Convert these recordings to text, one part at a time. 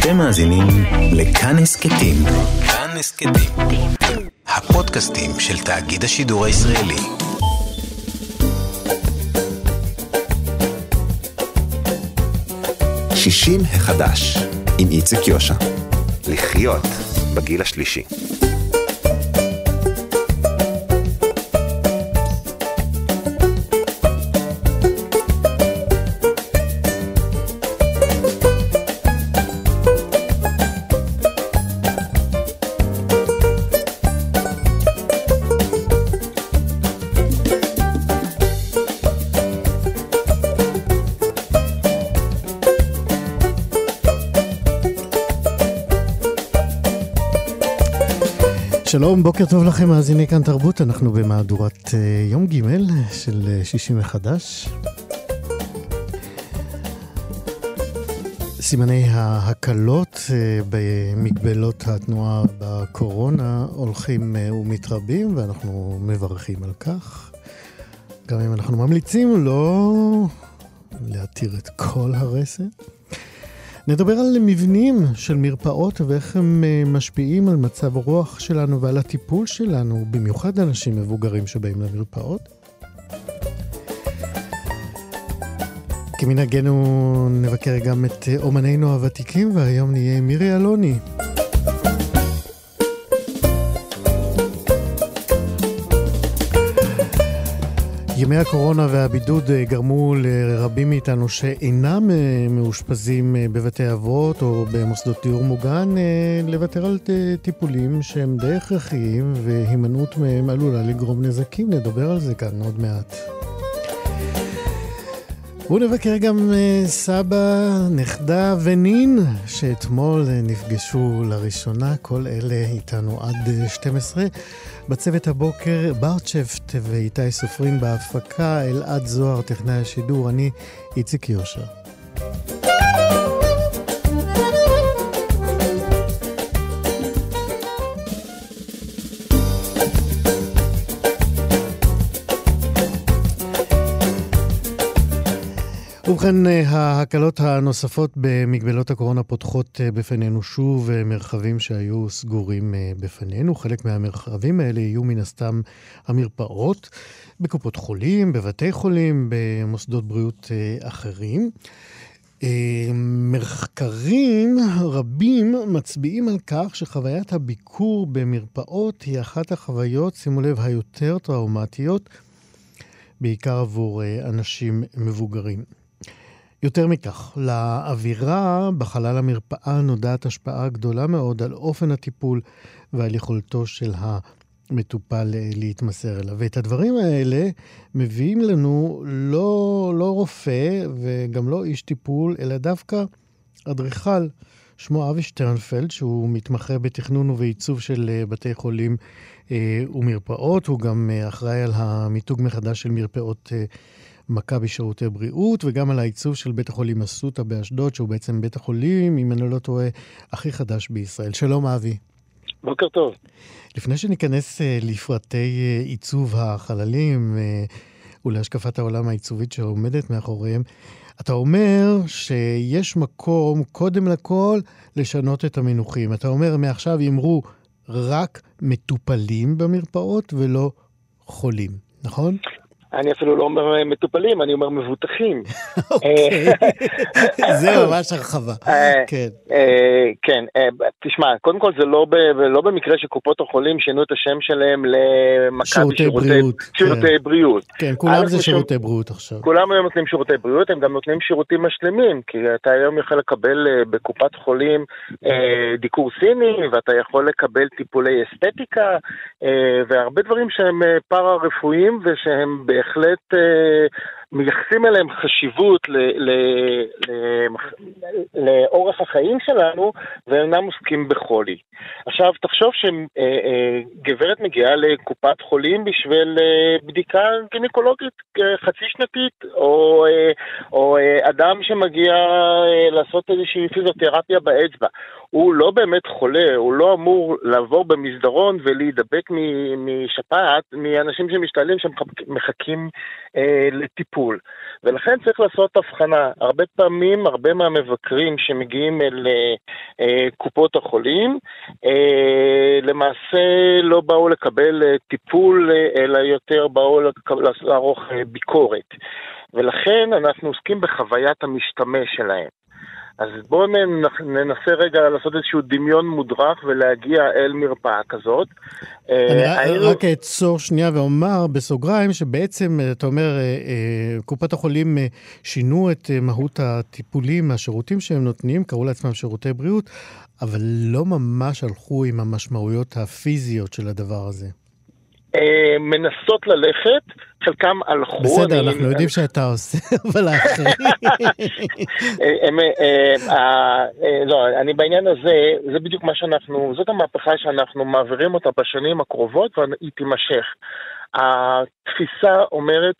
אתם מאזינים לכאן הסכתים. כאן הסכתים. הפודקאסטים של תאגיד השידור הישראלי. שישים החדש, עם איציק יושע. לחיות בגיל השלישי. שלום, בוקר טוב לכם, מאזיני כאן תרבות, אנחנו במהדורת uh, יום ג' של uh, שישי מחדש. סימני ההקלות uh, במגבלות התנועה בקורונה הולכים ומתרבים, ואנחנו מברכים על כך. גם אם אנחנו ממליצים לא להתיר את כל הרסן. נדבר על מבנים של מרפאות ואיך הם אה, משפיעים על מצב הרוח שלנו ועל הטיפול שלנו, במיוחד אנשים מבוגרים שבאים למרפאות. כמנהגנו נבקר גם את אה, אומנינו הוותיקים, והיום נהיה עם מירי אלוני. ימי הקורונה והבידוד אה, גרמו לרבים מאיתנו שאינם אה, מאושפזים אה, בבתי אבות או במוסדות דיור מוגן לוותר על טיפולים שהם די הכרחיים והימנעות מהם עלולה לגרום נזקים. נדבר על זה כאן עוד מעט. ונבקר גם סבא, נכדה ונין, שאתמול נפגשו לראשונה, כל אלה איתנו עד 12. בצוות הבוקר ברצ'פט ואיתי סופרים בהפקה, אלעד זוהר, טכנאי השידור, אני איציק יושר. ובכן, אה, ההקלות הנוספות במגבלות הקורונה פותחות אה, בפנינו שוב אה, מרחבים שהיו סגורים בפנינו. חלק מהמרחבים האלה יהיו מן הסתם המרפאות, בקופות חולים, בבתי חולים, במוסדות בריאות אחרים. מחקרים רבים מצביעים על כך שחוויית הביקור במרפאות היא אחת החוויות, שימו לב, היותר טראומטיות, בעיקר עבור אנשים מבוגרים. יותר מכך, לאווירה בחלל המרפאה נודעת השפעה גדולה מאוד על אופן הטיפול ועל יכולתו של המטופל אה, להתמסר אליו. ואת הדברים האלה מביאים לנו לא, לא רופא וגם לא איש טיפול, אלא דווקא אדריכל. שמו אבי שטרנפלד, שהוא מתמחה בתכנון ובעיצוב של אה, בתי חולים אה, ומרפאות. הוא גם אה, אחראי על המיתוג מחדש של מרפאות אה, מכבי שירותי בריאות, וגם על העיצוב של בית החולים אסותא באשדוד, שהוא בעצם בית החולים, אם אני לא טועה, הכי חדש בישראל. שלום, אבי. בוקר טוב. לפני שניכנס uh, לפרטי uh, עיצוב החללים uh, ולהשקפת העולם העיצובית שעומדת מאחוריהם, אתה אומר שיש מקום, קודם לכל, לשנות את המינוחים. אתה אומר, מעכשיו יאמרו רק מטופלים במרפאות ולא חולים, נכון? אני אפילו לא אומר אה, מטופלים, אני אומר מבוטחים. אוקיי, זה ממש הרחבה. אה, כן. אה, כן, תשמע, קודם כל זה לא, במקרה שקופות החולים שינו את השם שלהם למכבי. שירותי כן. בריאות. כן, כולם זה שירותי בריאות עכשיו. כולם היום נותנים שירותי בריאות, הם גם נותנים שירותים משלימים, כי אתה היום יכול לקבל בקופת חולים דיקור סיני, ואתה יכול לקבל טיפולי אסתטיקה, והרבה דברים שהם פארה-רפואיים ושהם... בהחלט אה, מייחסים אליהם חשיבות ל, ל, לאורך החיים שלנו, ואינם עוסקים בחולי. עכשיו, תחשוב שגברת מגיעה לקופת חולים בשביל אה, בדיקה גינקולוגית אה, חצי שנתית, או, או אדם שמגיע לעשות איזושהי פיזיותרפיה באצבע. הוא לא באמת חולה, הוא לא אמור לעבור במסדרון ולהידבק משפעת מאנשים שמשתעלים שמחכים אה, לטיפול. ולכן צריך לעשות הבחנה. הרבה פעמים, הרבה מהמבקרים שמגיעים אל אה, אה, קופות החולים, אה, למעשה לא באו לקבל אה, טיפול, אה, אלא יותר באו לערוך אה, ביקורת. ולכן אנחנו עוסקים בחוויית המשתמש שלהם. אז בואו ננסה רגע לעשות איזשהו דמיון מודרך ולהגיע אל מרפאה כזאת. אני אה, רק אעצור שנייה ואומר בסוגריים שבעצם, אתה אומר, אה, אה, קופת החולים שינו את מהות הטיפולים, השירותים שהם נותנים, קראו לעצמם שירותי בריאות, אבל לא ממש הלכו עם המשמעויות הפיזיות של הדבר הזה. מנסות ללכת, חלקם הלכו. בסדר, אני, אנחנו יודעים שאתה עושה, אבל האחרים... אה, אה, אה, לא, אני בעניין הזה, זה בדיוק מה שאנחנו, זאת המהפכה שאנחנו מעבירים אותה בשנים הקרובות, והיא תימשך. התפיסה אומרת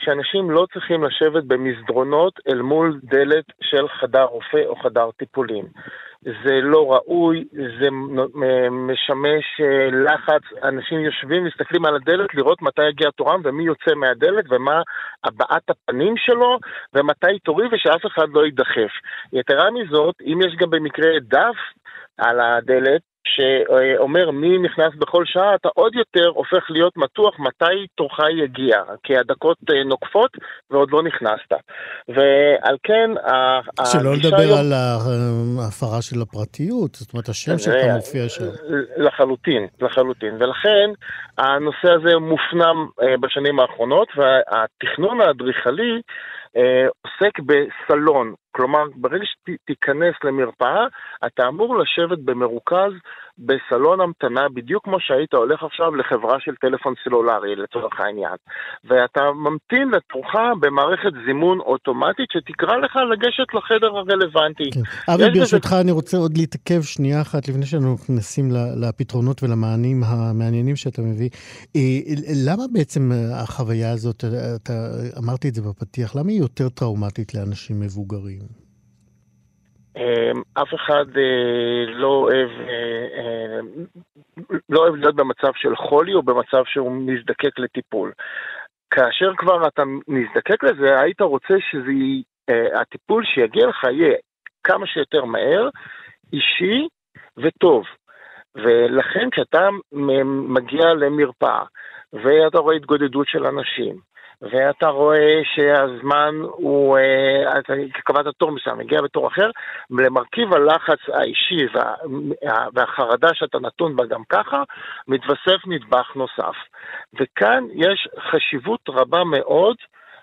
שאנשים לא צריכים לשבת במסדרונות אל מול דלת של חדר רופא או חדר טיפולים. זה לא ראוי, זה משמש אה, לחץ, אנשים יושבים, מסתכלים על הדלת לראות מתי יגיע תורם ומי יוצא מהדלת ומה הבעת הפנים שלו ומתי תורי ושאף אחד לא יידחף. יתרה מזאת, אם יש גם במקרה דף על הדלת, שאומר מי נכנס בכל שעה, אתה עוד יותר הופך להיות מתוח מתי תורך יגיע, כי הדקות אה, נוקפות ועוד לא נכנסת. ועל כן, שלא לדבר היום... על ההפרה של הפרטיות, זאת אומרת, השם שלך מופיע שם. לחלוטין, לחלוטין. ולכן, הנושא הזה מופנם אה, בשנים האחרונות, והתכנון האדריכלי אה, עוסק בסלון. כלומר, ברגע שתיכנס למרפאה, אתה אמור לשבת במרוכז בסלון המתנה, בדיוק כמו שהיית הולך עכשיו לחברה של טלפון סלולרי, לצורך העניין. ואתה ממתין לתורך במערכת זימון אוטומטית שתקרא לך לגשת לחדר הרלוונטי. כן. אבי, ברשותך, בזה... אני רוצה עוד להתעכב שנייה אחת לפני שאנחנו נכנסים לפתרונות ולמענים המעניינים שאתה מביא. אה, למה בעצם החוויה הזאת, אתה אמרתי את זה בפתיח, למה היא יותר טראומטית לאנשים מבוגרים? אמ, אף אחד אה, לא אוהב, אה, אה, לא אוהב להיות במצב של חולי או במצב שהוא מזדקק לטיפול. כאשר כבר אתה נזדקק לזה, היית רוצה שהטיפול שיגיע לך יהיה כמה שיותר מהר, אישי וטוב. ולכן כשאתה מגיע למרפאה ואתה רואה התגודדות של אנשים, ואתה רואה שהזמן הוא, אה, אתה קבעת תור מסוים, מגיע בתור אחר, למרכיב הלחץ האישי וה, והחרדה שאתה נתון בה גם ככה, מתווסף נדבך נוסף. וכאן יש חשיבות רבה מאוד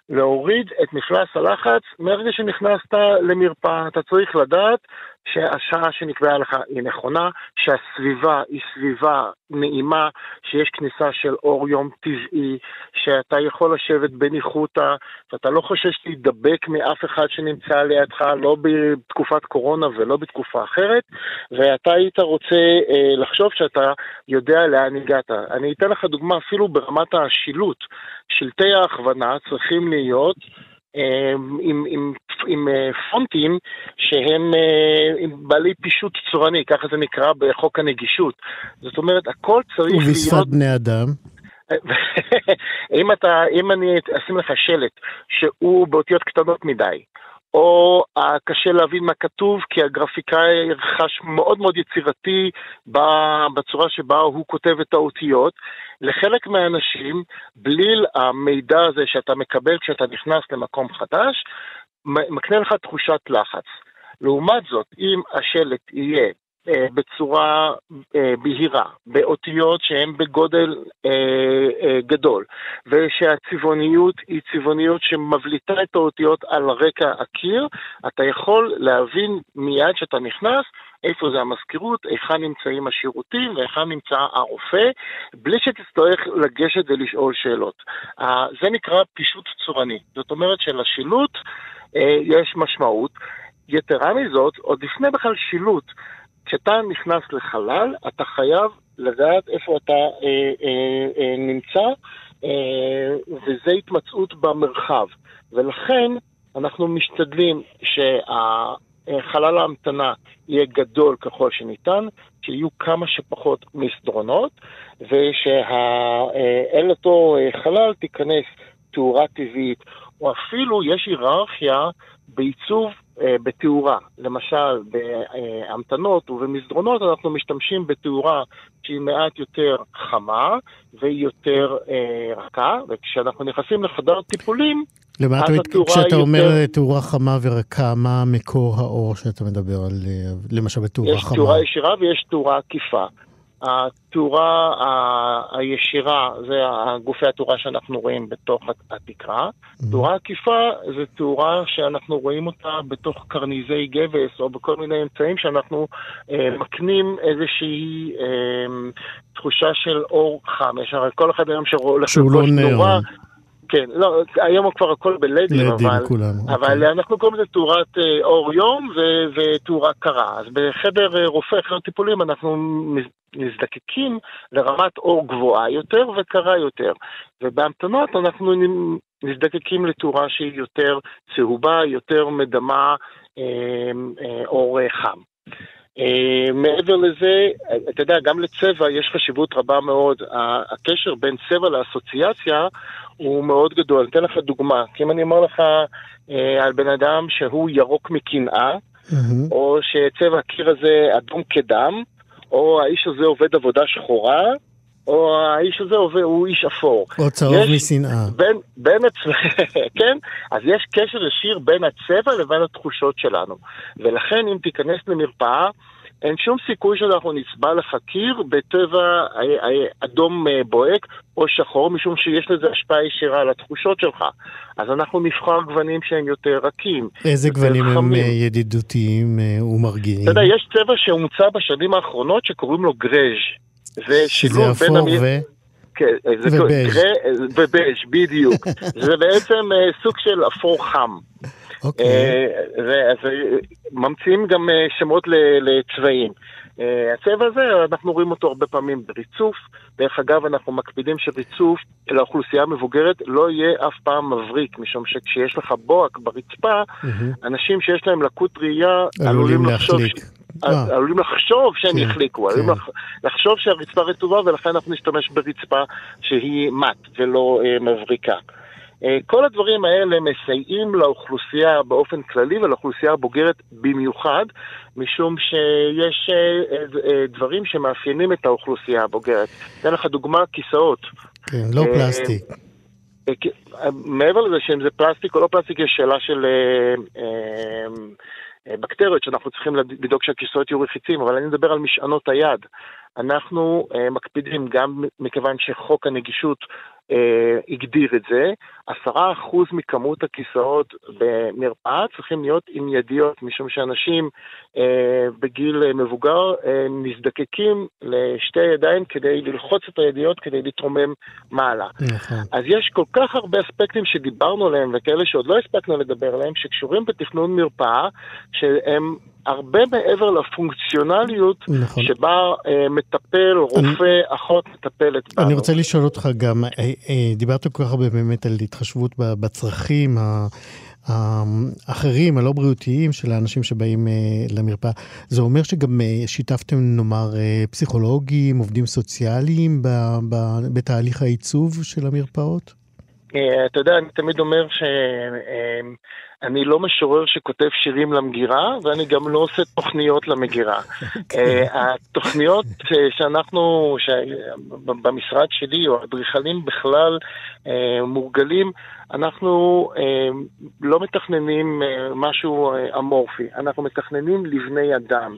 להוריד את מפלס הלחץ מרגע שנכנסת למרפאה. אתה צריך לדעת שהשעה שנקבעה לך היא נכונה, שהסביבה היא סביבה נעימה, שיש כניסה של אור יום טבעי, שאתה יכול לשבת בניחותא, שאתה לא חושש להידבק מאף אחד שנמצא לידך, לא בתקופת קורונה ולא בתקופה אחרת, ואתה היית רוצה אה, לחשוב שאתה יודע לאן הגעת. אני אתן לך דוגמה אפילו ברמת השילוט. שלטי ההכוונה צריכים להיות עם, עם, עם, עם אה, פונטים שהם אה, בעלי פישוט צורני, ככה זה נקרא בחוק הנגישות. זאת אומרת, הכל צריך להיות... ובשפת בני אדם. אם אתה, אם אני אשים לך שלט שהוא באותיות קטנות מדי, או קשה להבין מה כתוב, כי הגרפיקאי חש מאוד מאוד יצירתי בצורה שבה הוא כותב את האותיות. לחלק מהאנשים, בלי המידע הזה שאתה מקבל כשאתה נכנס למקום חדש, מקנה לך תחושת לחץ. לעומת זאת, אם השלט יהיה אה, בצורה אה, בהירה, באותיות שהן בגודל אה, גדול, ושהצבעוניות היא צבעוניות שמבליטה את האותיות על רקע הקיר, אתה יכול להבין מיד שאתה נכנס איפה זה המזכירות, היכן נמצאים השירותים והיכן נמצא הרופא, בלי שתצטרך לגשת ולשאול שאלות. זה נקרא פישוט צורני. זאת אומרת שלשילוט יש משמעות. יתרה מזאת, עוד לפני בכלל שילוט, כשאתה נכנס לחלל, אתה חייב לדעת איפה אתה אה, אה, אה, נמצא, אה, וזה התמצאות במרחב. ולכן אנחנו משתדלים שה... חלל ההמתנה יהיה גדול ככל שניתן, שיהיו כמה שפחות מסדרונות, ושאל אותו חלל תיכנס תאורה טבעית, או אפילו יש היררכיה בעיצוב אה, בתאורה. למשל, בהמתנות ובמסדרונות אנחנו משתמשים בתאורה שהיא מעט יותר חמה והיא יותר אה, רכה, וכשאנחנו נכנסים לחדר טיפולים, למה אתה, כשאתה אומר יותר... תאורה חמה ורכה, מה מקור האור שאתה מדבר על, אה, למשל בתאורה יש חמה? יש תאורה ישירה ויש תאורה עקיפה. התאורה הישירה זה גופי התאורה שאנחנו רואים בתוך התקרה. Mm-hmm. תאורה עקיפה זה תאורה שאנחנו רואים אותה בתוך קרניזי גבס או בכל מיני אמצעים שאנחנו אה, מקנים איזושהי אה, תחושה של אור חם. יש הרי כל אחד היום שהולך לרכוש לא כן, לא, היום הוא כבר הכל בלדים, אבל, כולם, אבל אוקיי. אנחנו קוראים לזה תאורת אה, אור יום ו- ותאורה קרה. אז בחדר אה, רופא, חדר טיפולים, אנחנו נזדקקים לרמת אור גבוהה יותר וקרה יותר. ובהמתנות אנחנו נזדקקים לתאורה שהיא יותר צהובה, יותר מדמה אה, אה, אור אה, חם. Uh, מעבר לזה, אתה יודע, גם לצבע יש חשיבות רבה מאוד. הקשר בין צבע לאסוציאציה הוא מאוד גדול. אני אתן לך דוגמה, כי אם אני אומר לך uh, על בן אדם שהוא ירוק מקנאה, mm-hmm. או שצבע הקיר הזה אדום כדם, או האיש הזה עובד עבודה שחורה, או האיש הזה עובד, הוא איש אפור. או צהוב משנאה. בין, בין הצ... כן? אז יש קשר ישיר בין הצבע לבין התחושות שלנו. ולכן אם תיכנס למרפאה, אין שום סיכוי שאנחנו נצבע לך קיר בטבע אדום אה, בוהק או שחור, משום שיש לזה השפעה ישירה על התחושות שלך. אז אנחנו נבחר גוונים שהם יותר רכים. איזה גוונים חמים. הם אה, ידידותיים אה, ומרגיעים? אתה יודע, יש צבע שהומצא בשנים האחרונות שקוראים לו גרז'. זה שזה אפור המ... ו... כן, ובז'. ובז', בדיוק. זה בעצם סוג של אפור חם. אוקיי. אה, ממציאים גם אה, שמות לצבעים. אה, הצבע הזה, אנחנו רואים אותו הרבה פעמים בריצוף. דרך אגב, אנחנו מקפידים שריצוף לאוכלוסייה המבוגרת לא יהיה אף פעם מבריק, משום שכשיש לך בוהק ברצפה, אנשים שיש להם לקות ראייה עלולים לחשוב... עלולים לחשוב שהם כן, יחליקו, כן. עלולים לחשוב שהרצפה רטובה ולכן אנחנו נשתמש ברצפה שהיא מת ולא מבריקה. אה, כל הדברים האלה מסייעים לאוכלוסייה באופן כללי ולאוכלוסייה הבוגרת במיוחד, משום שיש אה, אה, דברים שמאפיינים את האוכלוסייה הבוגרת. אתן לך דוגמה, כיסאות. כן, לא פלסטיק. מעבר לזה שאם זה פלסטיק או לא פלסטיק, יש שאלה של בקטריות שאנחנו צריכים לדאוג שהכיסאות יהיו רחיצים, אבל אני מדבר על משענות היד. אנחנו מקפידים, גם מכיוון שחוק הנגישות אה, הגדיר את זה, עשרה אחוז מכמות הכיסאות במרפאה צריכים להיות עם ידיות, משום שאנשים אה, בגיל מבוגר אה, נזדקקים לשתי ידיים כדי ללחוץ את הידיות כדי להתרומם מעלה. נכון. אז יש כל כך הרבה אספקטים שדיברנו עליהם וכאלה שעוד לא הספקנו לדבר עליהם, שקשורים בתכנון מרפאה, שהם הרבה מעבר לפונקציונליות נכון. שבה אה, מטפל, רופא, אני, אחות מטפלת בנו. אני רוצה לשאול אותך גם, אה, דיברת כל כך הרבה באמת על התחשבות בצרכים האחרים, הלא בריאותיים של האנשים שבאים אה, למרפאה. זה אומר שגם אה, שיתפתם, נאמר, אה, פסיכולוגים, עובדים סוציאליים בתהליך העיצוב של המרפאות? אה, אתה יודע, אני תמיד אומר ש... אה, לא משורר שכותב שירים למגירה, ואני גם לא עושה תוכניות למגירה. אה, התוכניות שאנחנו, במשרד שלי, או האדריכלים בכלל מורגלים, אנחנו לא מתכננים משהו אמורפי, אנחנו מתכננים לבני אדם.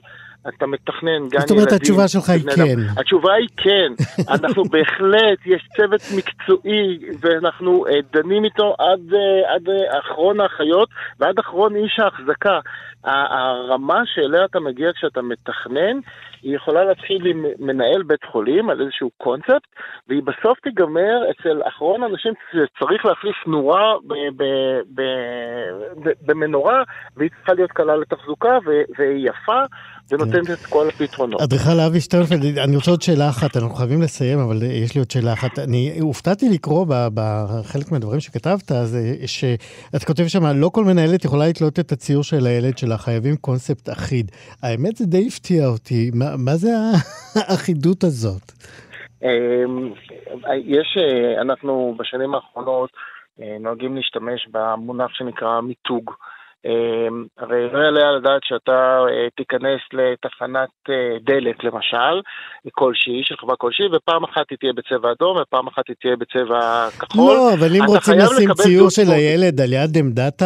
אתה מתכנן גן ילדים. זאת אומרת, התשובה שלך היא כן. התשובה היא כן. אנחנו בהחלט, יש צוות מקצועי, ואנחנו uh, דנים איתו עד, uh, עד uh, אחרון האחיות ועד אחרון איש ההחזקה. הרמה שאליה אתה מגיע כשאתה מתכנן, היא יכולה להתחיל עם מנהל בית חולים על איזשהו קונספט, והיא בסוף תיגמר אצל אחרון האנשים שצריך להחליף נורה במנורה, והיא צריכה להיות קלה לתחזוקה והיא יפה. ונותנת את כל הפתרונות. אדריכל אבי שטרנפלד, אני רוצה עוד שאלה אחת, אנחנו חייבים לסיים, אבל יש לי עוד שאלה אחת. אני הופתעתי לקרוא בחלק מהדברים שכתבת, זה שאת כותב שם, לא כל מנהלת יכולה לתלות את הציור של הילד שלה, חייבים קונספט אחיד. האמת זה די הפתיע אותי, מה, מה זה האחידות הזאת? אמ, יש, אה, אנחנו בשנים האחרונות אה, נוהגים להשתמש במונח שנקרא מיתוג. אמ, הרי לא יעלה על הדעת שאתה אה, תיכנס לתחנת דלק למשל, כלשהי, של חברה כלשהי, ופעם אחת היא תהיה בצבע אדום ופעם אחת היא תהיה בצבע כחול. לא, אבל אם רוצים לשים ציור של הילד על יד עמדת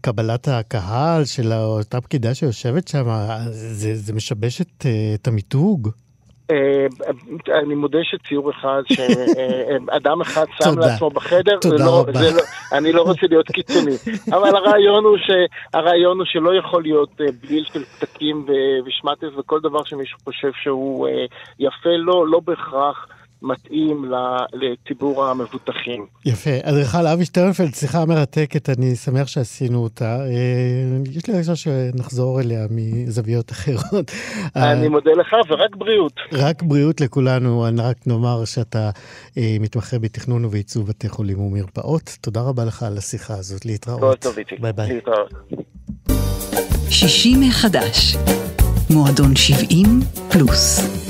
קבלת הקהל של אותה פקידה שיושבת שם, זה, זה משבש את, את המיתוג. אה, אני מודה שציור אחד, שאדם אחד שם לעצמו בחדר, לא- אני לא רוצה להיות קיצוני. אבל הרעיון הוא, שלא יכול להיות אה, בליל של פתקים ושמטס וכל דבר שמישהו חושב שהוא אה, יפה לו, לא, לא בהכרח. מתאים לציבור המבוטחים. יפה. אדריכל אבי שטרנפלד, שיחה מרתקת, אני שמח שעשינו אותה. אה, יש לי הרגשה שנחזור אליה מזוויות אחרות. אני מודה לך, ורק בריאות. רק בריאות לכולנו. אני רק נאמר שאתה אה, מתמחה בתכנון ובעיצוב בתי חולים ומרפאות. תודה רבה לך על השיחה הזאת. להתראות. כל טוב, איציק. ביי ביי. להתראות. 60 מחדש. מועדון 70 פלוס.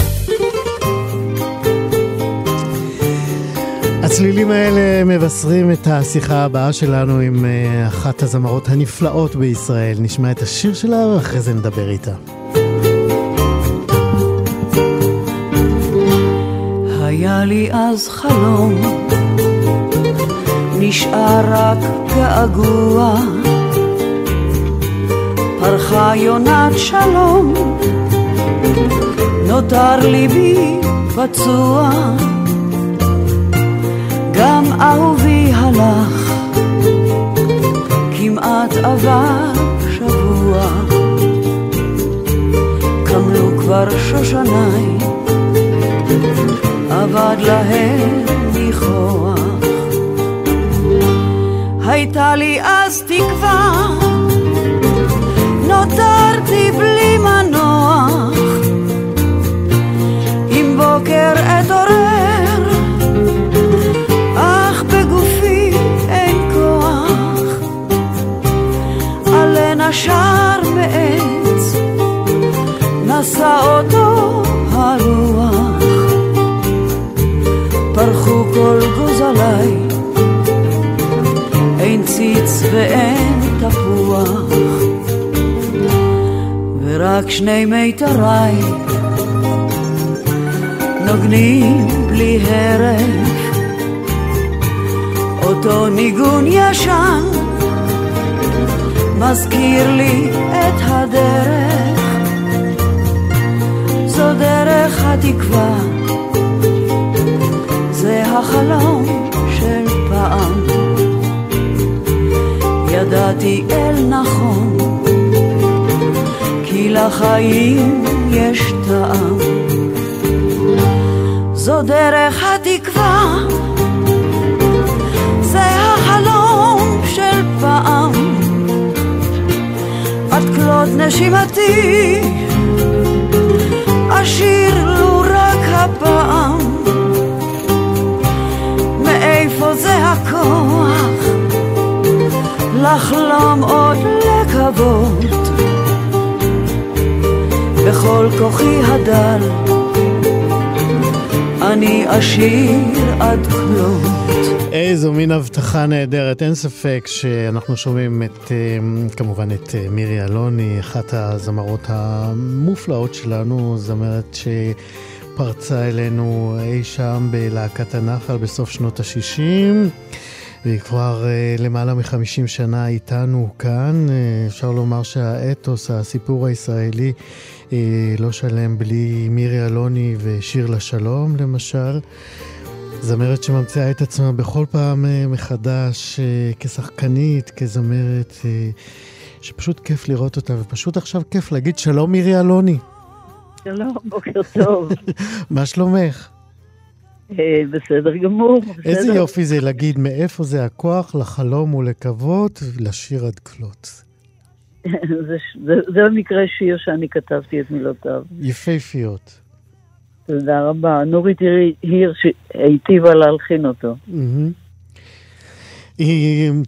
הצלילים האלה מבשרים את השיחה הבאה שלנו עם אה, אחת הזמרות הנפלאות בישראל. נשמע את השיר שלה ואחרי זה נדבר איתה. היה לי אז חלום, נשאר רק געגוע. פרחה יונת שלום, נותר ליבי פצוע. אהובי הלך, כמעט עבר שבוע. קמלו כבר שושניי, אבד להם ניחוח. הייתה לי אז תקווה, נותרתי בלי מנוח. עם בוקר אתעורר, נשא אותו הרוח. פרחו כל גוזליי, אין ציץ ואין תפוח, ורק שני מיתריי נוגנים בלי הרף, אותו ניגון ישן מזכיר לי את הדרך, זו דרך התקווה. זה החלום של פעם. ידעתי אל נכון, כי לחיים יש טעם. זו דרך התקווה, זה החלום של פעם. עד כלות נשימתי, רק הפעם. מאיפה זה הכוח לחלום עוד לקוות בכל כוחי הדל אני אשיר עד כלות. איזו מין הבטחה נהדרת, אין ספק שאנחנו שומעים את, כמובן את מירי אלוני, אחת הזמרות המופלאות שלנו, זמרת ש... פרצה אלינו אי שם בלהקת הנחל בסוף שנות ה-60, והיא כבר uh, למעלה מ-50 שנה איתנו כאן. Uh, אפשר לומר שהאתוס, הסיפור הישראלי, uh, לא שלם בלי מירי אלוני ושיר לשלום, למשל. זמרת שממציאה את עצמה בכל פעם מחדש uh, כשחקנית, כזמרת, שפשוט כיף לראות אותה, ופשוט עכשיו כיף להגיד שלום מירי אלוני. שלום, בוקר טוב. מה שלומך? בסדר גמור. איזה יופי זה להגיד מאיפה זה הכוח לחלום ולקוות, לשיר עד כלות. זה, זה, זה במקרה שיר שאני כתבתי את מילותיו. יפהפיות. תודה רבה. נורית היר שהיטיבה להלחין אותו. מהמם.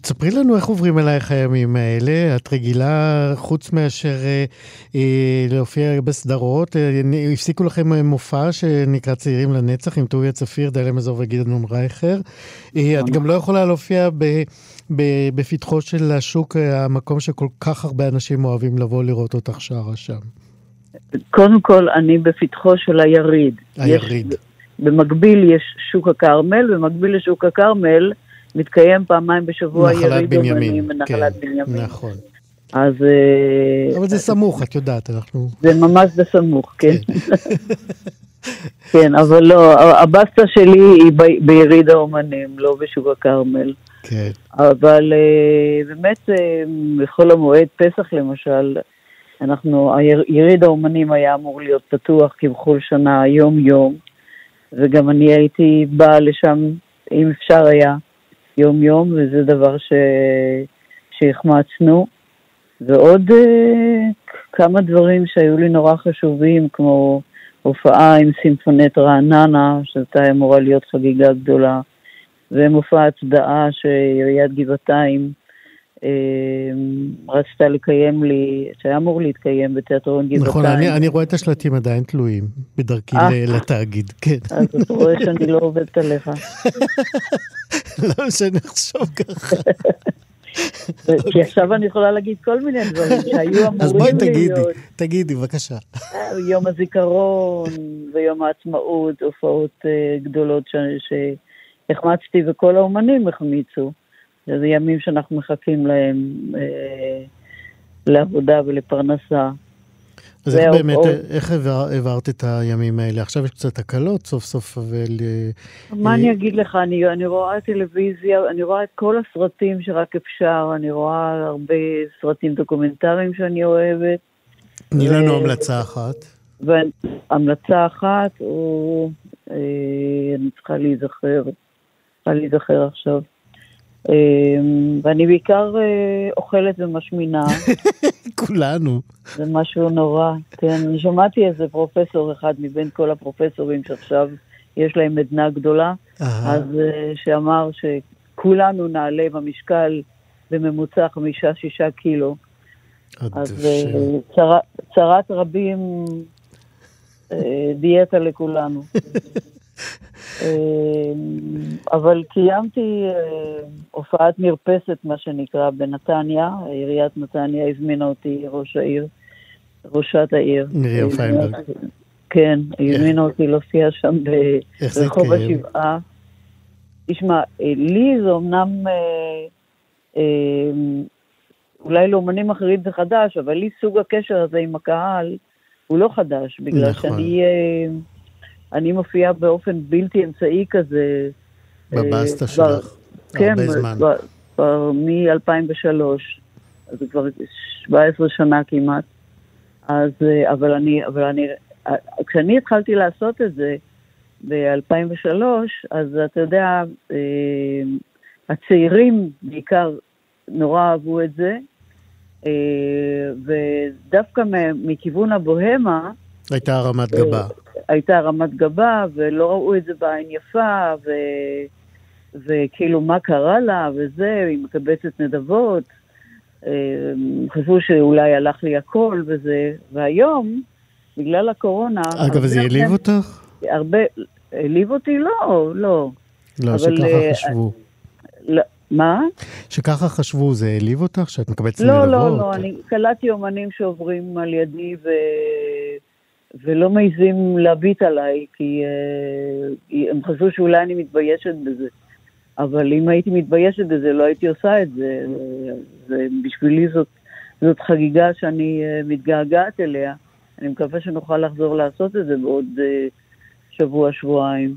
תספרי לנו איך עוברים עלייך הימים האלה. את רגילה, חוץ מאשר אה, אה, להופיע בסדרות, אה, הפסיקו לכם מופע שנקרא צעירים לנצח עם טוביה צפיר, דליה מזור וגדעון רייכר. את גם לא יכולה להופיע ב, בפתחו של השוק, המקום שכל כך הרבה אנשים אוהבים לבוא לראות אותך שרה שם. קודם כל, אני בפתחו של היריד. היריד. יש, במקביל יש שוק הכרמל, במקביל לשוק הכרמל מתקיים פעמיים בשבוע יריד. אומנים בנחלת כן, בנימין. נכון. אז אה, אבל זה סמוך, את יודעת, אנחנו... זה ממש בסמוך, כן. כן. כן, אבל לא, הבסטה שלי היא ביריד האומנים, לא בשוק הכרמל. כן. אבל אה, באמת, אה, בחול המועד, פסח למשל, אנחנו, יריד האומנים היה אמור להיות פתוח כבכל שנה, יום-יום, וגם אני הייתי באה לשם, אם אפשר היה, יום-יום, וזה דבר ש... שהחמצנו. ועוד אה, כמה דברים שהיו לי נורא חשובים, כמו הופעה עם סימפונט רעננה, שהייתה אמורה להיות חגיגה גדולה, ומופע הצדעה שעיריית גבעתיים רצתה לקיים לי, שהיה אמור להתקיים בתיאטרון גבעתיים. נכון, אני, אני רואה את השלטים עדיין תלויים בדרכי אה. לתאגיד, כן. אז אתה רואה שאני לא עובדת עליך. לא שנחשוב ככה. כי עכשיו אני יכולה להגיד כל מיני דברים שהיו אז בואי אמורים תגידי, להיות. תגידי, בבקשה. אה, יום הזיכרון ויום העצמאות, הופעות אה, גדולות שהחמצתי וכל האומנים החמיצו. זה ימים שאנחנו מחכים להם אה, לעבודה ולפרנסה. אז איך באמת. איך העבר- העברת את הימים האלה? עכשיו יש קצת הקלות, סוף סוף, אבל... אה, מה אני אגיד לך, אני, אני רואה טלוויזיה, אני רואה את כל הסרטים שרק אפשר, אני רואה הרבה סרטים דוקומנטריים שאני אוהבת, תני לנו ו- המלצה אחת. והמלצה אחת, או אה, אני צריכה להיזכר, צריכה להיזכר עכשיו. אה, ואני בעיקר אה, אוכלת ומשמינה, כולנו. זה משהו נורא. כן, אני שמעתי איזה פרופסור אחד מבין כל הפרופסורים שעכשיו יש להם עדנה גדולה. אז אה, שאמר שכולנו נעלה במשקל בממוצע חמישה-שישה קילו. אז אה, צרת רבים, דיאטה לכולנו. אה, אבל קיימתי אה, הופעת מרפסת, מה שנקרא, בנתניה. עיריית נתניה הזמינה אותי, ראש העיר, ראשת העיר. מרים פיינברג. כן, הזמינה אותי להופיע שם ברחוב? השבעה. תשמע, אה, לי זה אמנם, אולי לאומנים אחרים זה חדש, אבל לי סוג הקשר הזה עם הקהל הוא לא חדש, בגלל נכון. שאני אני מופיעה באופן בלתי אמצעי כזה. אה, בבסטה כבר- שלך. כן, הרבה זמן. כבר- כבר מ-2003, אז זה כבר 17 שנה כמעט. אז, אה, אבל אני, אבל אני, אה, כשאני התחלתי לעשות את זה ב-2003, אז אתה יודע, אה, הצעירים בעיקר נורא אהבו את זה, אה, ודווקא מכיוון הבוהמה, הייתה הרמת גבה. הייתה רמת גבה, ולא ראו את זה בעין יפה, ו... וכאילו מה קרה לה, וזה, היא מקבצת נדבות. אה, חשבו שאולי הלך לי הכל וזה, והיום, בגלל הקורונה... אגב, זה העליב אותך? הרבה... העליב אותי? לא, לא. לא, אבל, שככה אה, חשבו. לא מה? שככה חשבו, זה העליב אותך? שאת מקבצת לא, נדבות? לא, לא, אני קלטתי אומנים שעוברים על ידי ו... ולא מעיזים להביט עליי, כי uh, הם חשבו שאולי אני מתביישת בזה. אבל אם הייתי מתביישת בזה, לא הייתי עושה את זה. זה בשבילי זאת, זאת חגיגה שאני uh, מתגעגעת אליה. אני מקווה שנוכל לחזור לעשות את זה בעוד uh, שבוע, שבועיים.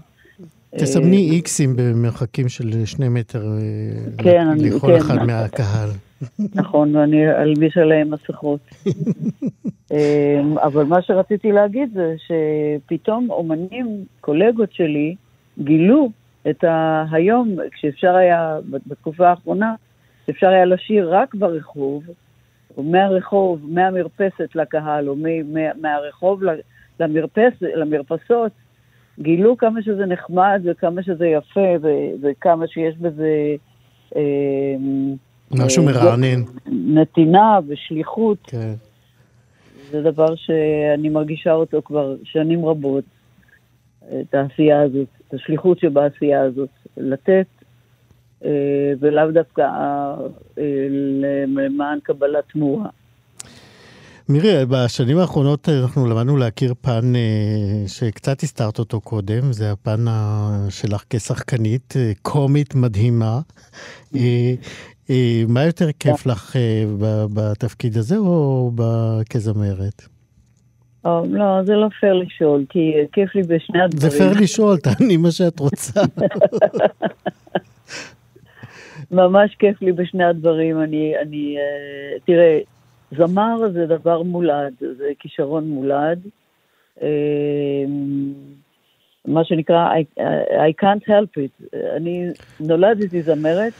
תסמני איקסים במרחקים של שני מטר כן, לכל כן. אחד מהקהל. נכון, ואני אלביש עליהם מסכות. אמ, אבל מה שרציתי להגיד זה שפתאום אומנים, קולגות שלי, גילו את ה... היום, כשאפשר היה, בתקופה האחרונה, כשאפשר היה לשיר רק ברחוב, או מהרחוב, מהמרפסת לקהל, או מ- מה- מהרחוב למרפס, למרפסות, גילו כמה שזה נחמד וכמה שזה יפה ו- וכמה שיש בזה אה, משהו אה, מרענן. נתינה ושליחות. כן. זה דבר שאני מרגישה אותו כבר שנים רבות, את העשייה הזאת, את השליחות שבעשייה הזאת, לתת, אה, ולאו דווקא אה, למען קבלת תמורה. מירי, בשנים האחרונות אנחנו למדנו להכיר פן שקצת הסתרת אותו קודם, זה הפן שלך כשחקנית קומית מדהימה. אה, מה יותר כיף לך אה, בתפקיד הזה או כזמרת? לא, זה לא פייר לשאול, כי כיף לי בשני הדברים. זה פייר לשאול, תעני מה שאת רוצה. ממש כיף לי בשני הדברים. אני, אני, אה, תראה, זמר זה דבר מולד, זה כישרון מולד. אה, מה שנקרא, I, I can't help it. אני נולדתי זמרת,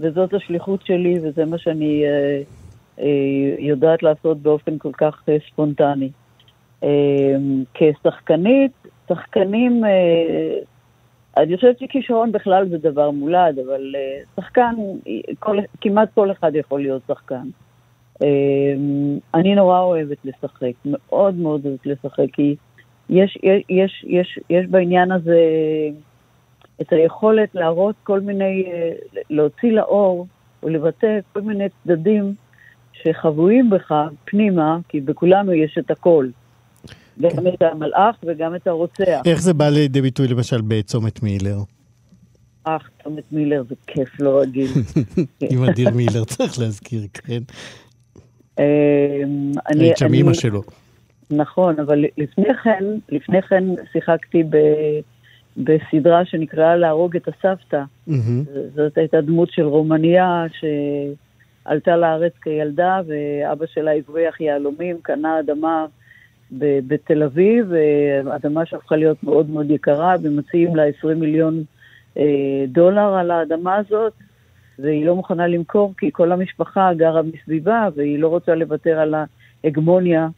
וזאת השליחות שלי, וזה מה שאני אה, אה, יודעת לעשות באופן כל כך אה, ספונטני. אה, כשחקנית, שחקנים, אה, אני חושבת שכישרון בכלל זה דבר מולד, אבל אה, שחקן, כל, כמעט כל אחד יכול להיות שחקן. אה, אני נורא אוהבת לשחק, מאוד מאוד אוהבת לשחק, כי יש, יש, יש, יש, יש בעניין הזה את היכולת להראות כל מיני, אה, להוציא לאור ולבטא כל מיני צדדים שחבויים בך פנימה, כי בכולנו יש את הכל. גם את המלאך וגם את הרוצח. איך זה בא לידי ביטוי למשל בצומת מילר? אך, צומת מילר זה כיף לא רגיל. עם אדיר מילר, צריך להזכיר, כן? אמ, אני- היית שם אימא שלו. נכון, אבל לפני כן, לפני כן שיחקתי ב, בסדרה שנקראה להרוג את הסבתא. מהמם. זאת הייתה דמות של רומניה שעלתה לארץ כילדה, ואבא שלה הבריח יהלומים, קנה אדמה ב- בתל אביב, אדמה שהפכה להיות מאוד מאוד יקרה, ומציעים לה 20 מיליון אה, דולר על האדמה הזאת, והיא לא מוכנה למכור כי כל המשפחה גרה מסביבה, והיא לא רוצה לוותר על ההגמוניה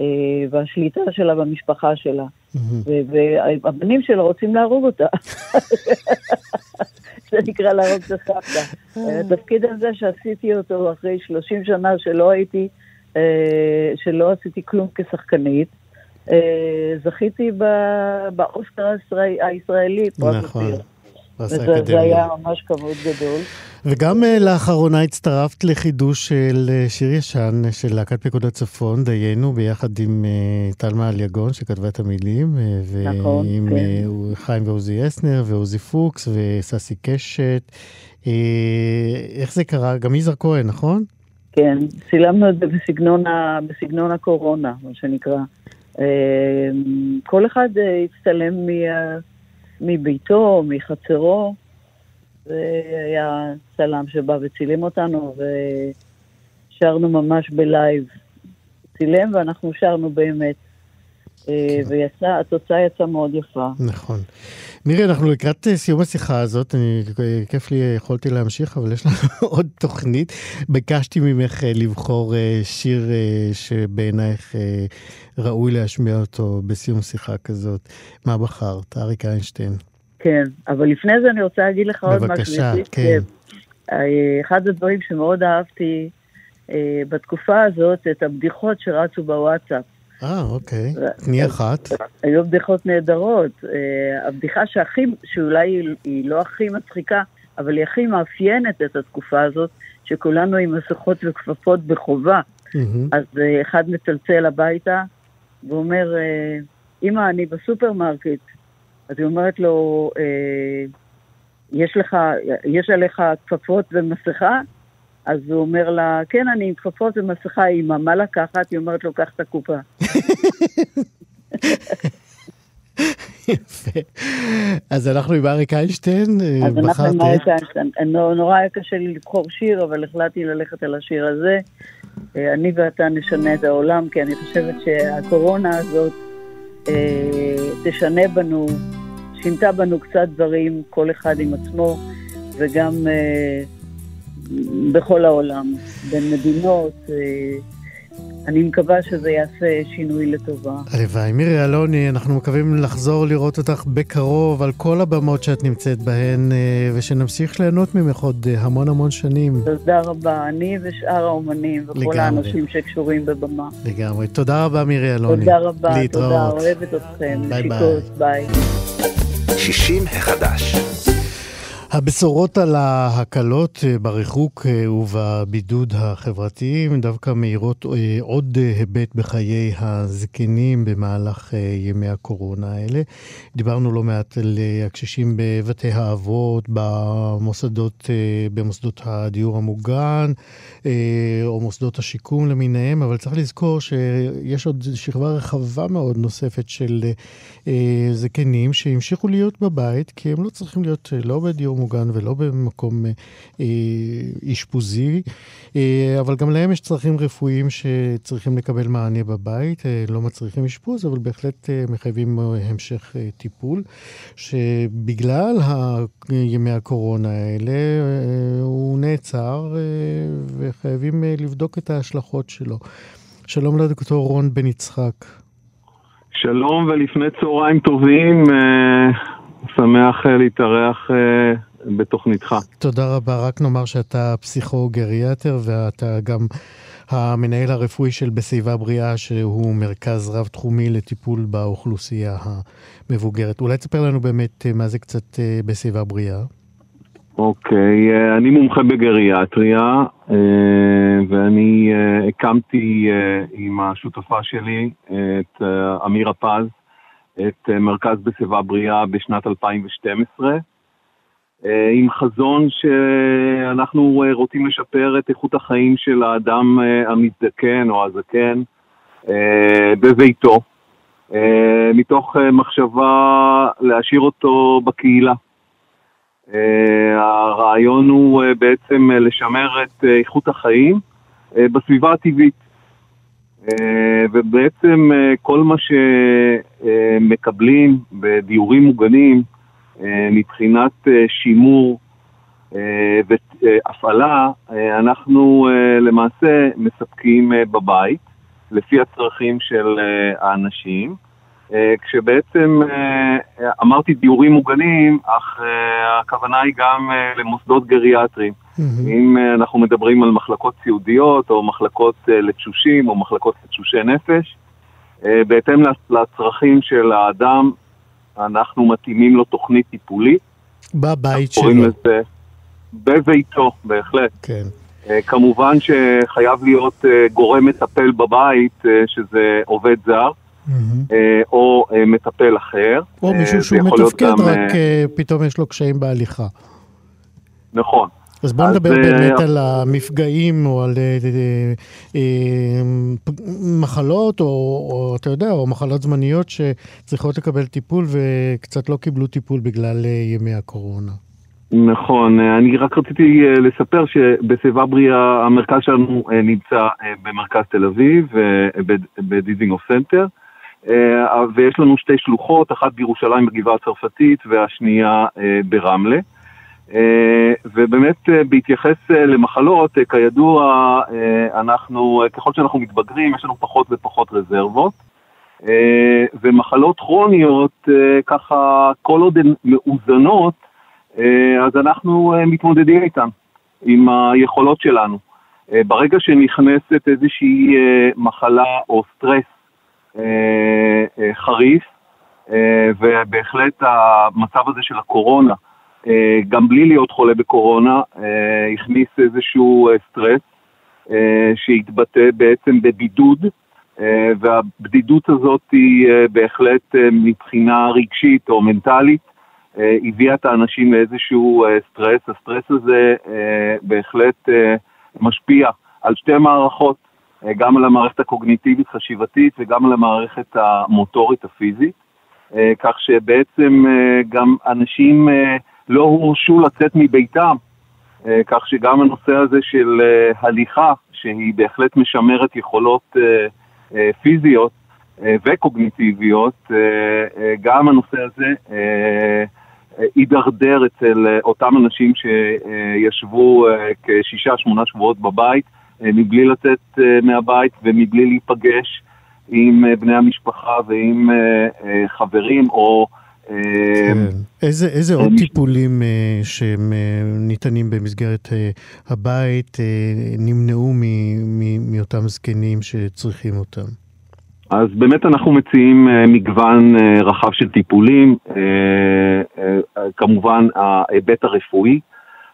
אה, והשליטה שלה במשפחה שלה. ו- והבנים שלה רוצים להרוג אותה. זה נקרא להרוג את הסבתא. התפקיד הזה שעשיתי אותו אחרי 30 שנה שלא הייתי, אה, שלא עשיתי כלום כשחקנית, אה, זכיתי באוסקר הישראל- הישראלי, נכון. וזה זה. היה ממש כבוד גדול. וגם אה, לאחרונה הצטרפת לחידוש של אה, שיר ישן אה, של להקת פיקוד הצפון, דיינו, ביחד עם טלמה אליגון, שכתבה את המילים, נכון, ועם כן. חיים ועוזי אסנר, ועוזי פוקס, וססי קשת. איך זה קרה? גם יזהר כהן, נכון? כן, צילמנו את זה בסגנון, ה, בסגנון הקורונה, מה שנקרא. כל אחד הצטלם מה, מביתו, מחצרו, והיה צלם שבא וצילם אותנו, ושרנו ממש בלייב. צילם ואנחנו שרנו באמת. אה, ויצא, התוצאה יצאה מאוד יפה. נכון. מירי, אנחנו לקראת אה, סיום השיחה הזאת, אני, אה, כיף לי, אה, יכולתי להמשיך, אבל יש לנו עוד תוכנית. ביקשתי ממך לבחור שיר שבעינייך ראוי להשמיע אותו בסיום שיחה כזאת. מה בחרת? אריק איינשטיין. כן, אבל לפני זה אני רוצה להגיד לך עוד משהו. בבקשה, כן. אה, אחד הדברים שמאוד אהבתי אה, בתקופה הזאת, את הבדיחות שרצו בוואטסאפ. אה, אוקיי. תני אחת. היו בדיחות נהדרות. אה, הבדיחה שהכי, שאולי היא, לא הכי מצחיקה, אבל היא הכי מאפיינת את התקופה הזאת, שכולנו עם מסכות וכפפות בחובה. אז אה, אחד מצלצל הביתה ואומר, אה, אמא, אני בסופרמרקט. אז היא אומרת לו, אה, יש לך, יש עליך כפפות ומסכה? אז הוא אומר לה, כן, אני עם כפפות ומסכה, אמא, מה לקחת? היא אומרת לו, קח את הקופה. יפה. אז אנחנו עם אריק איינשטיין, אה, אז אנחנו עם? אריק איינשטיין. נו- נורא היה קשה לי לבחור שיר, אבל החלטתי ללכת על השיר הזה. אה, אני ואתה נשנה את העולם, כי אני חושבת שהקורונה הזאת אה, תשנה בנו, שינתה בנו קצת דברים, כל אחד עם עצמו, וגם אה, בכל העולם, בין מדינות. אה, אני מקווה שזה יעשה שינוי לטובה. הלוואי. מירי אלוני, אנחנו מקווים לחזור לראות אותך בקרוב על כל הבמות שאת נמצאת בהן, אה, ושנמשיך ליהנות ממך עוד אה, המון המון שנים. תודה רבה, אני ושאר האומנים וכל לגמרי. האנשים שקשורים בבמה. לגמרי. תודה רבה, מירי אלוני. תודה רבה, תודה, להתראות. אוהבת אתכם. ביי ביי. ביי. שישי מחדש. הבשורות על ההקלות אה, בריחוק אה, ובבידוד החברתיים דווקא מאירות אה, עוד היבט בחיי הזקנים במהלך ימי הקורונה האלה. דיברנו לא מעט על הקשישים בבתי האבות, במוסדות, במוסדות הדיור המוגן או מוסדות השיקום למיניהם, אבל צריך לזכור שיש עוד שכבה רחבה מאוד נוספת של זקנים שהמשיכו להיות בבית, כי הם לא צריכים להיות לא בדיור מוגן ולא במקום אה, אה, אשפוזי, אה, אבל גם להם יש צרכים רפואיים שצריכים לקבל מענה בבית, לא מצריכים אשפוז, אבל בהחלט מחייבים המשך טיפול, שבגלל ימי הקורונה האלה הוא נעצר וחייבים לבדוק את ההשלכות שלו. שלום לדוקטור רון בן יצחק. שלום ולפני צהריים טובים, שמח להתארח בתוכניתך. תודה רבה. רק נאמר שאתה פסיכו-גריאטר ואתה גם המנהל הרפואי של בסביבה בריאה, שהוא מרכז רב-תחומי לטיפול באוכלוסייה המבוגרת. אולי תספר לנו באמת אה, מה זה קצת אה, בסביבה בריאה. אוקיי, אה, אני מומחה בגריאטריה, ואני הקמתי עם השותפה שלי, את אמירה פז, את מרכז בשיבה בריאה בשנת 2012, אה, עם חזון שאנחנו אה, רוצים לשפר את איכות החיים של האדם אה, המזדקן או הזקן אה, בביתו, אה, מתוך אה, מחשבה להשאיר אותו בקהילה. אה, הרעיון הוא אה, בעצם אה, לשמר את אה, איכות החיים אה, בסביבה הטבעית. אה, ובעצם אה, כל מה שמקבלים בדיורים מוגנים אה, מבחינת אה, שימור אה, והפעלה, אה, אנחנו אה, למעשה מספקים אה, בבית, לפי הצרכים של אה, האנשים. אה, כשבעצם אה, אמרתי דיורים מוגנים, אך אה, הכוונה היא גם אה, למוסדות גריאטריים. אם אה, אנחנו מדברים על מחלקות סיעודיות, או מחלקות אה, לתשושים, או מחלקות לתשושי נפש, אה, בהתאם לצ- לצרכים של האדם, אנחנו מתאימים לו תוכנית טיפולית. בבית קוראים שלו. לזה בביתו, בהחלט. כן. אה, כמובן שחייב להיות אה, גורם מטפל בבית, אה, שזה עובד זר. אה, או מטפל אחר. או מישהו שהוא מתפקד, גם, רק פתאום יש לו קשיים בהליכה. נכון. אז בוא אז, נדבר אה, באמת על המפגעים או על אה, אה, אה, מחלות, או, או אתה יודע, או מחלות זמניות שצריכות לקבל טיפול וקצת לא קיבלו טיפול בגלל אה, ימי הקורונה. נכון, אה, אני רק רציתי אה, לספר שבשיבה בריאה המרכז שלנו אה, נמצא אה, במרכז תל אביב, אה, בד- בדיזינגוף סנטר, אה, ויש לנו שתי שלוחות, אחת בירושלים בגבעה הצרפתית והשנייה אה, ברמלה. אה, ובאמת אה, בהתייחס אה, למחלות, כידוע, אנחנו, ככל שאנחנו מתבגרים, יש לנו פחות ופחות רזרבות. ומחלות כרוניות, ככה, כל עוד הן מאוזנות, אז אנחנו מתמודדים איתן, עם היכולות שלנו. ברגע שנכנסת איזושהי מחלה או סטרס חריף, ובהחלט המצב הזה של הקורונה, גם בלי להיות חולה בקורונה, אה, הכניס איזשהו אה, סטרס אה, שהתבטא בעצם בבידוד, אה, והבדידות הזאת היא אה, בהחלט אה, מבחינה רגשית או מנטלית, אה, הביאה את האנשים לאיזשהו אה, סטרס. הסטרס הזה אה, בהחלט אה, משפיע על שתי מערכות, אה, גם על המערכת הקוגניטיבית-חשיבתית וגם על המערכת המוטורית הפיזית, אה, כך שבעצם אה, גם אנשים אה, לא הורשו לצאת מביתם, אה, כך שגם הנושא הזה של אה, הליכה, שהיא בהחלט משמרת יכולות אה, פיזיות וקוגניטיביות, גם הנושא הזה הידרדר אצל אותם אנשים שישבו כשישה, שמונה שבועות בבית, מבלי לצאת מהבית ומבלי להיפגש עם בני המשפחה ועם חברים או... כן. איזה, איזה עוד טיפולים שהם ניתנים במסגרת הבית נמנעו מאותם זקנים שצריכים אותם? אז באמת אנחנו מציעים מגוון רחב של טיפולים, כמובן ההיבט הרפואי,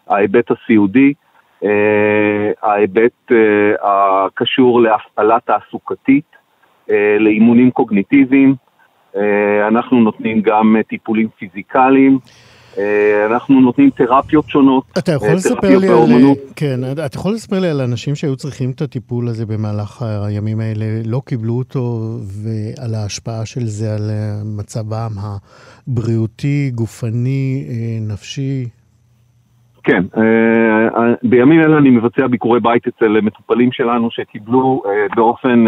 ההיבט הסיעודי, ההיבט הקשור להפעלה תעסוקתית, לאימונים קוגניטיביים, אנחנו נותנים גם uh, טיפולים פיזיקליים. אה, אנחנו נותנים תרפיות שונות. אתה יכול לספר לי על... כן, אתה יכול לספר לי על אנשים שהיו צריכים את הטיפול הזה במהלך הימים האלה, לא קיבלו אותו, ועל ההשפעה של זה על אה, מצבם הבריאותי, גופני, אה, נפשי? כן, בימים אלה אני מבצע ביקורי בית אצל מטופלים שלנו שקיבלו באופן,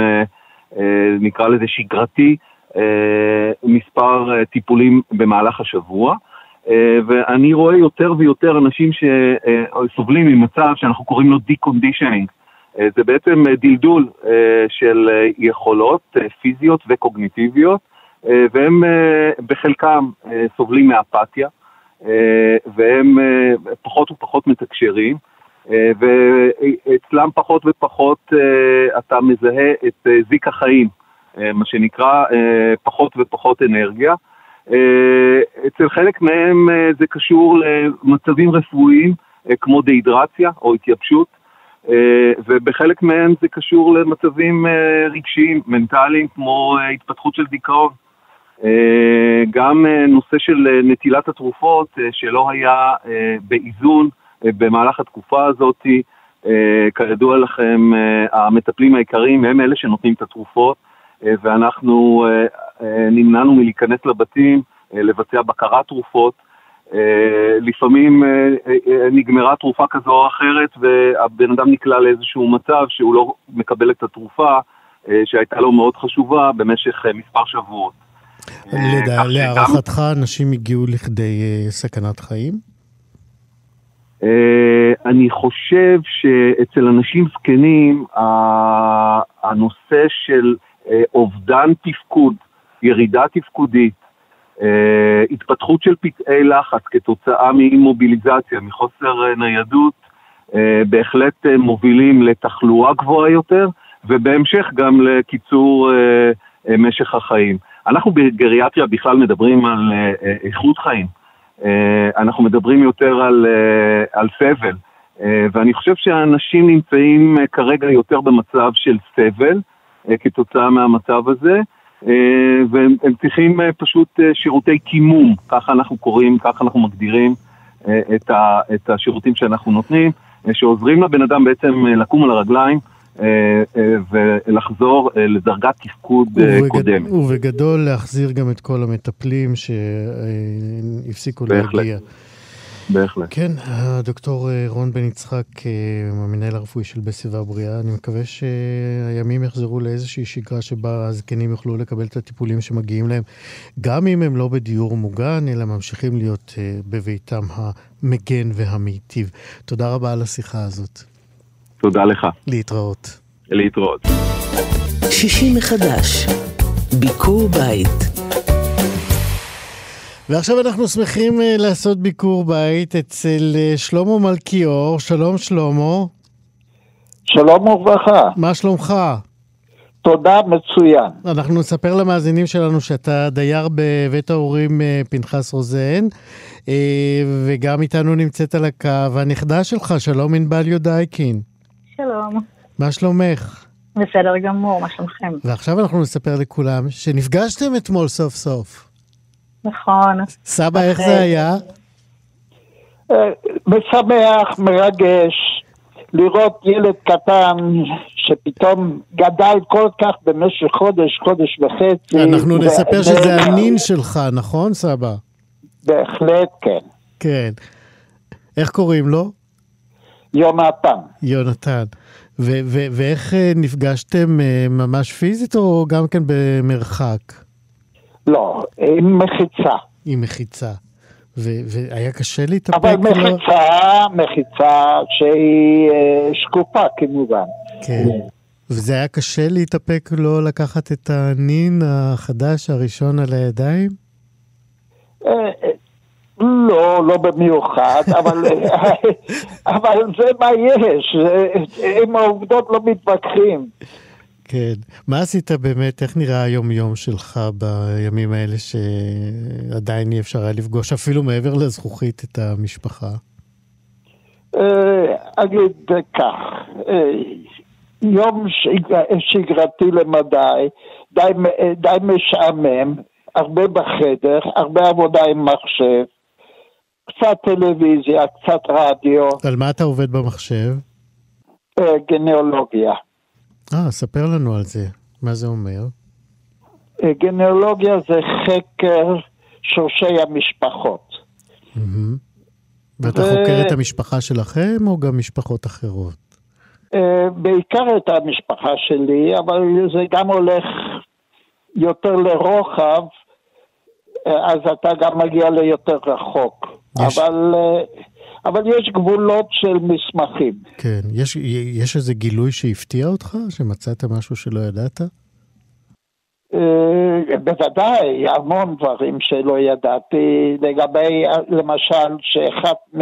נקרא לזה שגרתי, מספר טיפולים במהלך השבוע. אה, ואני רואה יותר ויותר אנשים שסובלים ממצב שאנחנו קוראים לו deconditioning. אה, זה בעצם דלדול אה, של יכולות פיזיות וקוגניטיביות, והם בחלקם סובלים מאפתיה, והם פחות ופחות מתקשרים, ואצלם פחות ופחות אתה מזהה את זיק החיים, מה שנקרא פחות ופחות אנרגיה. אה, אצל חלק מהם אה, זה קשור למצבים רפואיים אה, כמו דהידרציה או התייבשות, ובחלק מהם זה קשור למצבים רגשיים, מנטליים, כמו התפתחות של דיכאון. גם נושא של נטילת התרופות שלא היה באיזון במהלך התקופה הזאת, כידוע לכם, המטפלים העיקריים הם אלה שנותנים את התרופות, ואנחנו אה, נמנענו מלהיכנס לבתים, אה, לבצע בקרת תרופות. אה, לפעמים נגמרה תרופה כזו או אחרת והבן אדם נקלע לאיזשהו מצב שהוא לא מקבל את התרופה שהייתה לו מאוד חשובה במשך מספר שבועות. להערכתך אנשים הגיעו לכדי סכנת חיים? אני חושב שאצל אנשים זקנים הנושא של אובדן תפקוד ירידה תפקודית, אה, התפתחות של פצעי לחץ כתוצאה ממוביליזציה, מחוסר אה, ניידות, אה, בהחלט אה, מובילים לתחלואה גבוהה יותר, ובהמשך גם לקיצור אה, אה, משך החיים. אנחנו בגריאטריה בכלל מדברים על אה, אה איכות חיים. אה, אנחנו מדברים יותר על, אה, על סבל, אה, ואני חושב שאנשים נמצאים אה, כרגע יותר במצב של סבל אה, כתוצאה מהמצב הזה, אה, והם צריכים אה, פשוט אה, שירותי קימום, ככה אנחנו קוראים, ככה אנחנו מגדירים את, ה, את השירותים שאנחנו נותנים, שעוזרים לבן אדם בעצם לקום על הרגליים. ולחזור לדרגת תפקוד ובגד... קודמת. ובגדול להחזיר גם את כל המטפלים שהפסיקו להגיע. בהחלט. כן, הדוקטור אה, רון בן יצחק, אה, המנהל הרפואי של בסביבה בריאה, אני מקווה שהימים יחזרו לאיזושהי שגרה שבה הזקנים יוכלו לקבל את הטיפולים שמגיעים להם, גם אם הם לא בדיור מוגן, אלא ממשיכים להיות אה, בביתם המגן והמיטיב. תודה רבה על השיחה הזאת. תודה לך. להתראות. להתראות. שישי מחדש, ביקור בית. ועכשיו אנחנו שמחים אה, לעשות ביקור בית אצל אה, שלמה מלכיאור. שלום שלמה. שלום וברכה. מה שלומך? תודה, מצוין. אנחנו נספר למאזינים שלנו שאתה דייר בבית ההורים אה, פנחס רוזן, וגם איתנו נמצאת על הקו הנכדה שלך, שלום ענבל יודייקין. שלום. מה שלומך? בסדר גמור, מה שלומכם? ועכשיו אנחנו נספר לכולם שנפגשתם אתמול סוף סוף. נכון. סבא, איך זה היה? אה, משמח, מרגש, לראות ילד קטן שפתאום גדל כל כך במשך חודש, חודש וחצי. אנחנו נספר שזה הנין שלך, נכון, סבא? בהחלט כן. כן. איך קוראים לו? יונתן. יונתן. ואיך אה, נפגשתם אה, ממש פיזית או גם כן במרחק? לא, עם מחיצה. עם מחיצה. ו- והיה קשה להתאפק? אבל לא? מחיצה, מחיצה שהיא אה, שקופה כמובן. כן. וזה היה קשה להתאפק לא לקחת את הנין החדש הראשון על הידיים? אה, אה, לא, לא במיוחד, אבל, אבל זה מה יש, עם העובדות לא מתווכחים. כן. מה עשית באמת, איך נראה היום-יום שלך בימים האלה שעדיין אי אפשר היה לפגוש, אפילו מעבר לזכוכית, את המשפחה? אה, אגיד כך, אה, יום שג- שגרתי למדי, די, מ- די משעמם, הרבה בחדר, הרבה עבודה עם מחשב, קצת טלוויזיה, קצת רדיו, על מה אתה עובד במחשב? אה, גנאולוגיה. אה, ספר לנו על זה. מה זה אומר? אה, גנאולוגיה זה חקר שורשי המשפחות. מהמם. ואתה ו- חוקר את המשפחה שלכם או גם משפחות אחרות? אה, בעיקר את המשפחה שלי, אבל זה גם הולך יותר לרוחב, אה, אז אתה גם מגיע ליותר רחוק. יש- אבל, אבל יש גבולות של מסמכים. כן. יש, יש איזה גילוי שהפתיע אותך? שמצאת משהו שלא ידעת? אה, בוודאי, המון דברים שלא ידעתי, לגבי, למשל, שאחד מ...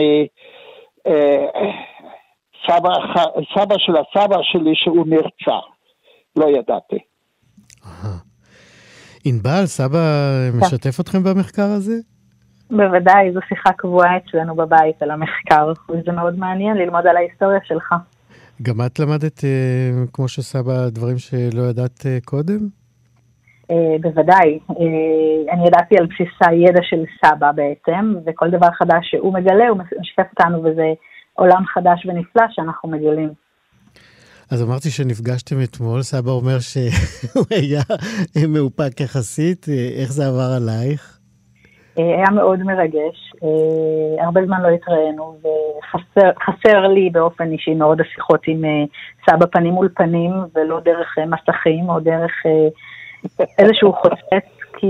אה, סבא, סבא של הסבא שלי שהוא נרצח, לא ידעתי. ענבל, סבא משתף אתכם במחקר הזה? בוודאי, זו שיחה קבועה אצלנו בבית על המחקר, וזה מאוד מעניין ללמוד על ההיסטוריה שלך. גם את למדת, אה, כמו שסבא, דברים שלא ידעת אה, קודם? אה, בוודאי, אה, אני ידעתי על בסיס הידע של סבא בעצם, וכל דבר חדש שהוא מגלה, הוא משתף אותנו, וזה עולם חדש ונפלא שאנחנו מגלים. אז אמרתי שנפגשתם אתמול, סבא אומר שהוא היה מאופק יחסית, אה, איך זה עבר עלייך? אה, היה מאוד מרגש, אה, הרבה זמן לא התראינו, וחסר לי באופן אישי מאוד השיחות עם אה, סבא פנים מול פנים, ולא דרך מסכים או דרך איזשהו חוצץ, כי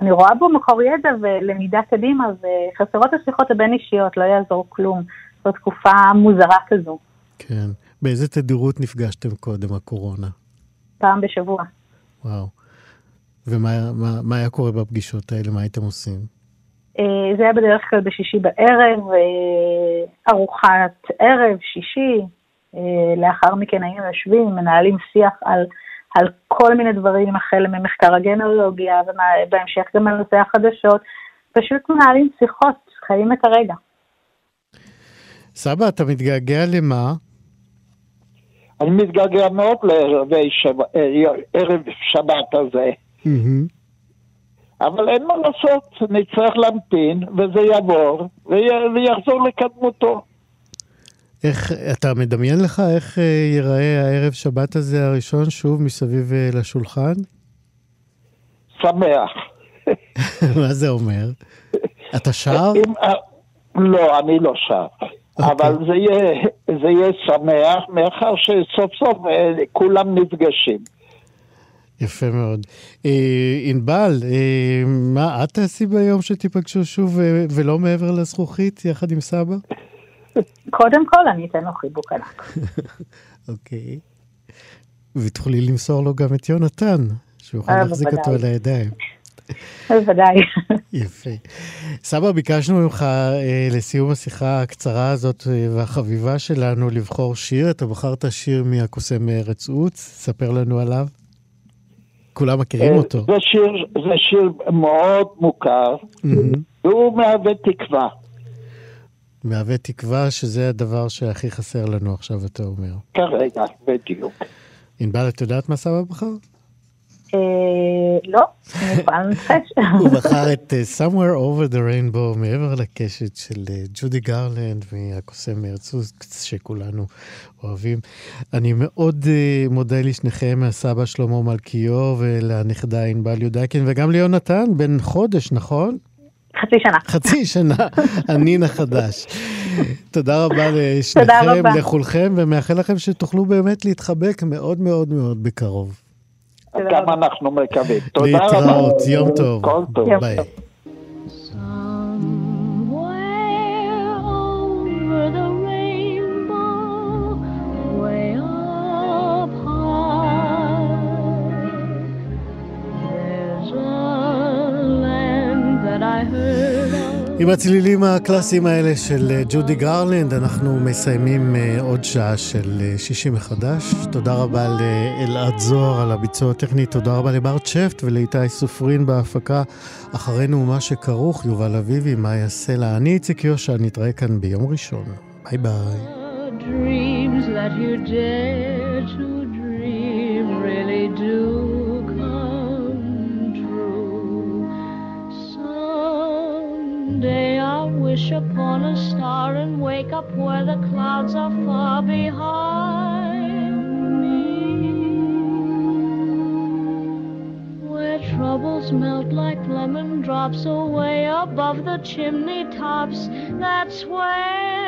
אני רואה בו מקור ידע ולמידה קדימה, וחסרות השיחות הבין-אישיות, לא יעזור כלום. זו תקופה מוזרה כזו, כן. באיזה תדירות נפגשתם קודם הקורונה? פעם בשבוע. וואו. ומה מה, מה היה קורה בפגישות האלה? מה הייתם עושים? אה, זה היה בדרך כלל בשישי בערב, אה, ארוחת ערב, שישי, אה, לאחר מכן היינו יושבים, מנהלים שיח על, על כל מיני דברים, החל ממחקר הגנולוגיה, ובהמשך גם על נושא החדשות, פשוט מנהלים שיחות, חיים את הרגע. סבא, אתה מתגעגע למה? אני מתגעגע מאוד לערבי שבת, ערב שבת הזה, אבל אין מה לעשות, נצטרך להמתין, וזה יעבור, ויחזור לקדמותו. איך, אתה מדמיין לך איך אה, ייראה הערב שבת הזה הראשון שוב מסביב אה, לשולחן? שמח. מה זה אומר? אתה שר? אם, אה, לא, אני לא שר. אבל זה יהיה, זה יהיה שמח, מאחר שסוף סוף כולם נפגשים. יפה מאוד. אה, ענבל, אה, מה את תעשי ביום שתיפגשו שוב אה, ולא מעבר לזכוכית יחד עם סבא? קודם כל אני אתן לו חיבוק ענק. אוקיי. ותוכלי למסור לו גם את יונתן, שהוא יוכל אה, להחזיק אותו. על הידיים. בוודאי. יפה. סבא, ביקשנו ממך אה, לסיום השיחה הקצרה הזאת אה, והחביבה שלנו לבחור שיר. אתה בחרת שיר מהקוסם מארץ עוץ, ספר לנו עליו. כולם מכירים אה, אותו. זה שיר, זה שיר מאוד מוכר, מהמם. והוא מהווה תקווה. מהווה תקווה שזה הדבר שהכי חסר לנו עכשיו, אתה אומר. כרגע, בדיוק. ענבל, את יודעת מה סבא בחר? אה, לא, אני יכולה לנחש. הוא בחר את אה, Somewhere Over the Rainbow, מעבר לקשת של אה, ג'ודי גרלנד מהקוסם מארצוץ, שכולנו אוהבים. אני מאוד מודה לשניכם, מהסבא שלמה מלכיאור ולנכדה ענבל יודקין, וגם ליונתן, בן חודש, נכון? חצי שנה. חצי שנה, הנין החדש. תודה רבה לשניכם. לכולכם, ומאחל לכם שתוכלו באמת להתחבק מאוד מאוד מאוד בקרוב. גם אנחנו מקווים. תודה רבה. להתראות, יום טוב. כל טוב. ביי. עם הצלילים הקלאסיים האלה של אה, ג'ודי גרלנד, אנחנו מסיימים אה, עוד שעה של אה, שישי מחדש. תודה רבה לאלעד זוהר על הביצוע הטכני, תודה רבה לברט שפט ולאיתי סופרין בהפקה. אחרינו מה שכרוך, יובל אביבי, מיה סלע. אני איציק יושע, נתראה כאן ביום ראשון. ביי ביי. Wish upon a star and wake up where the clouds are far behind me. Where troubles melt like lemon drops away above the chimney tops. That's where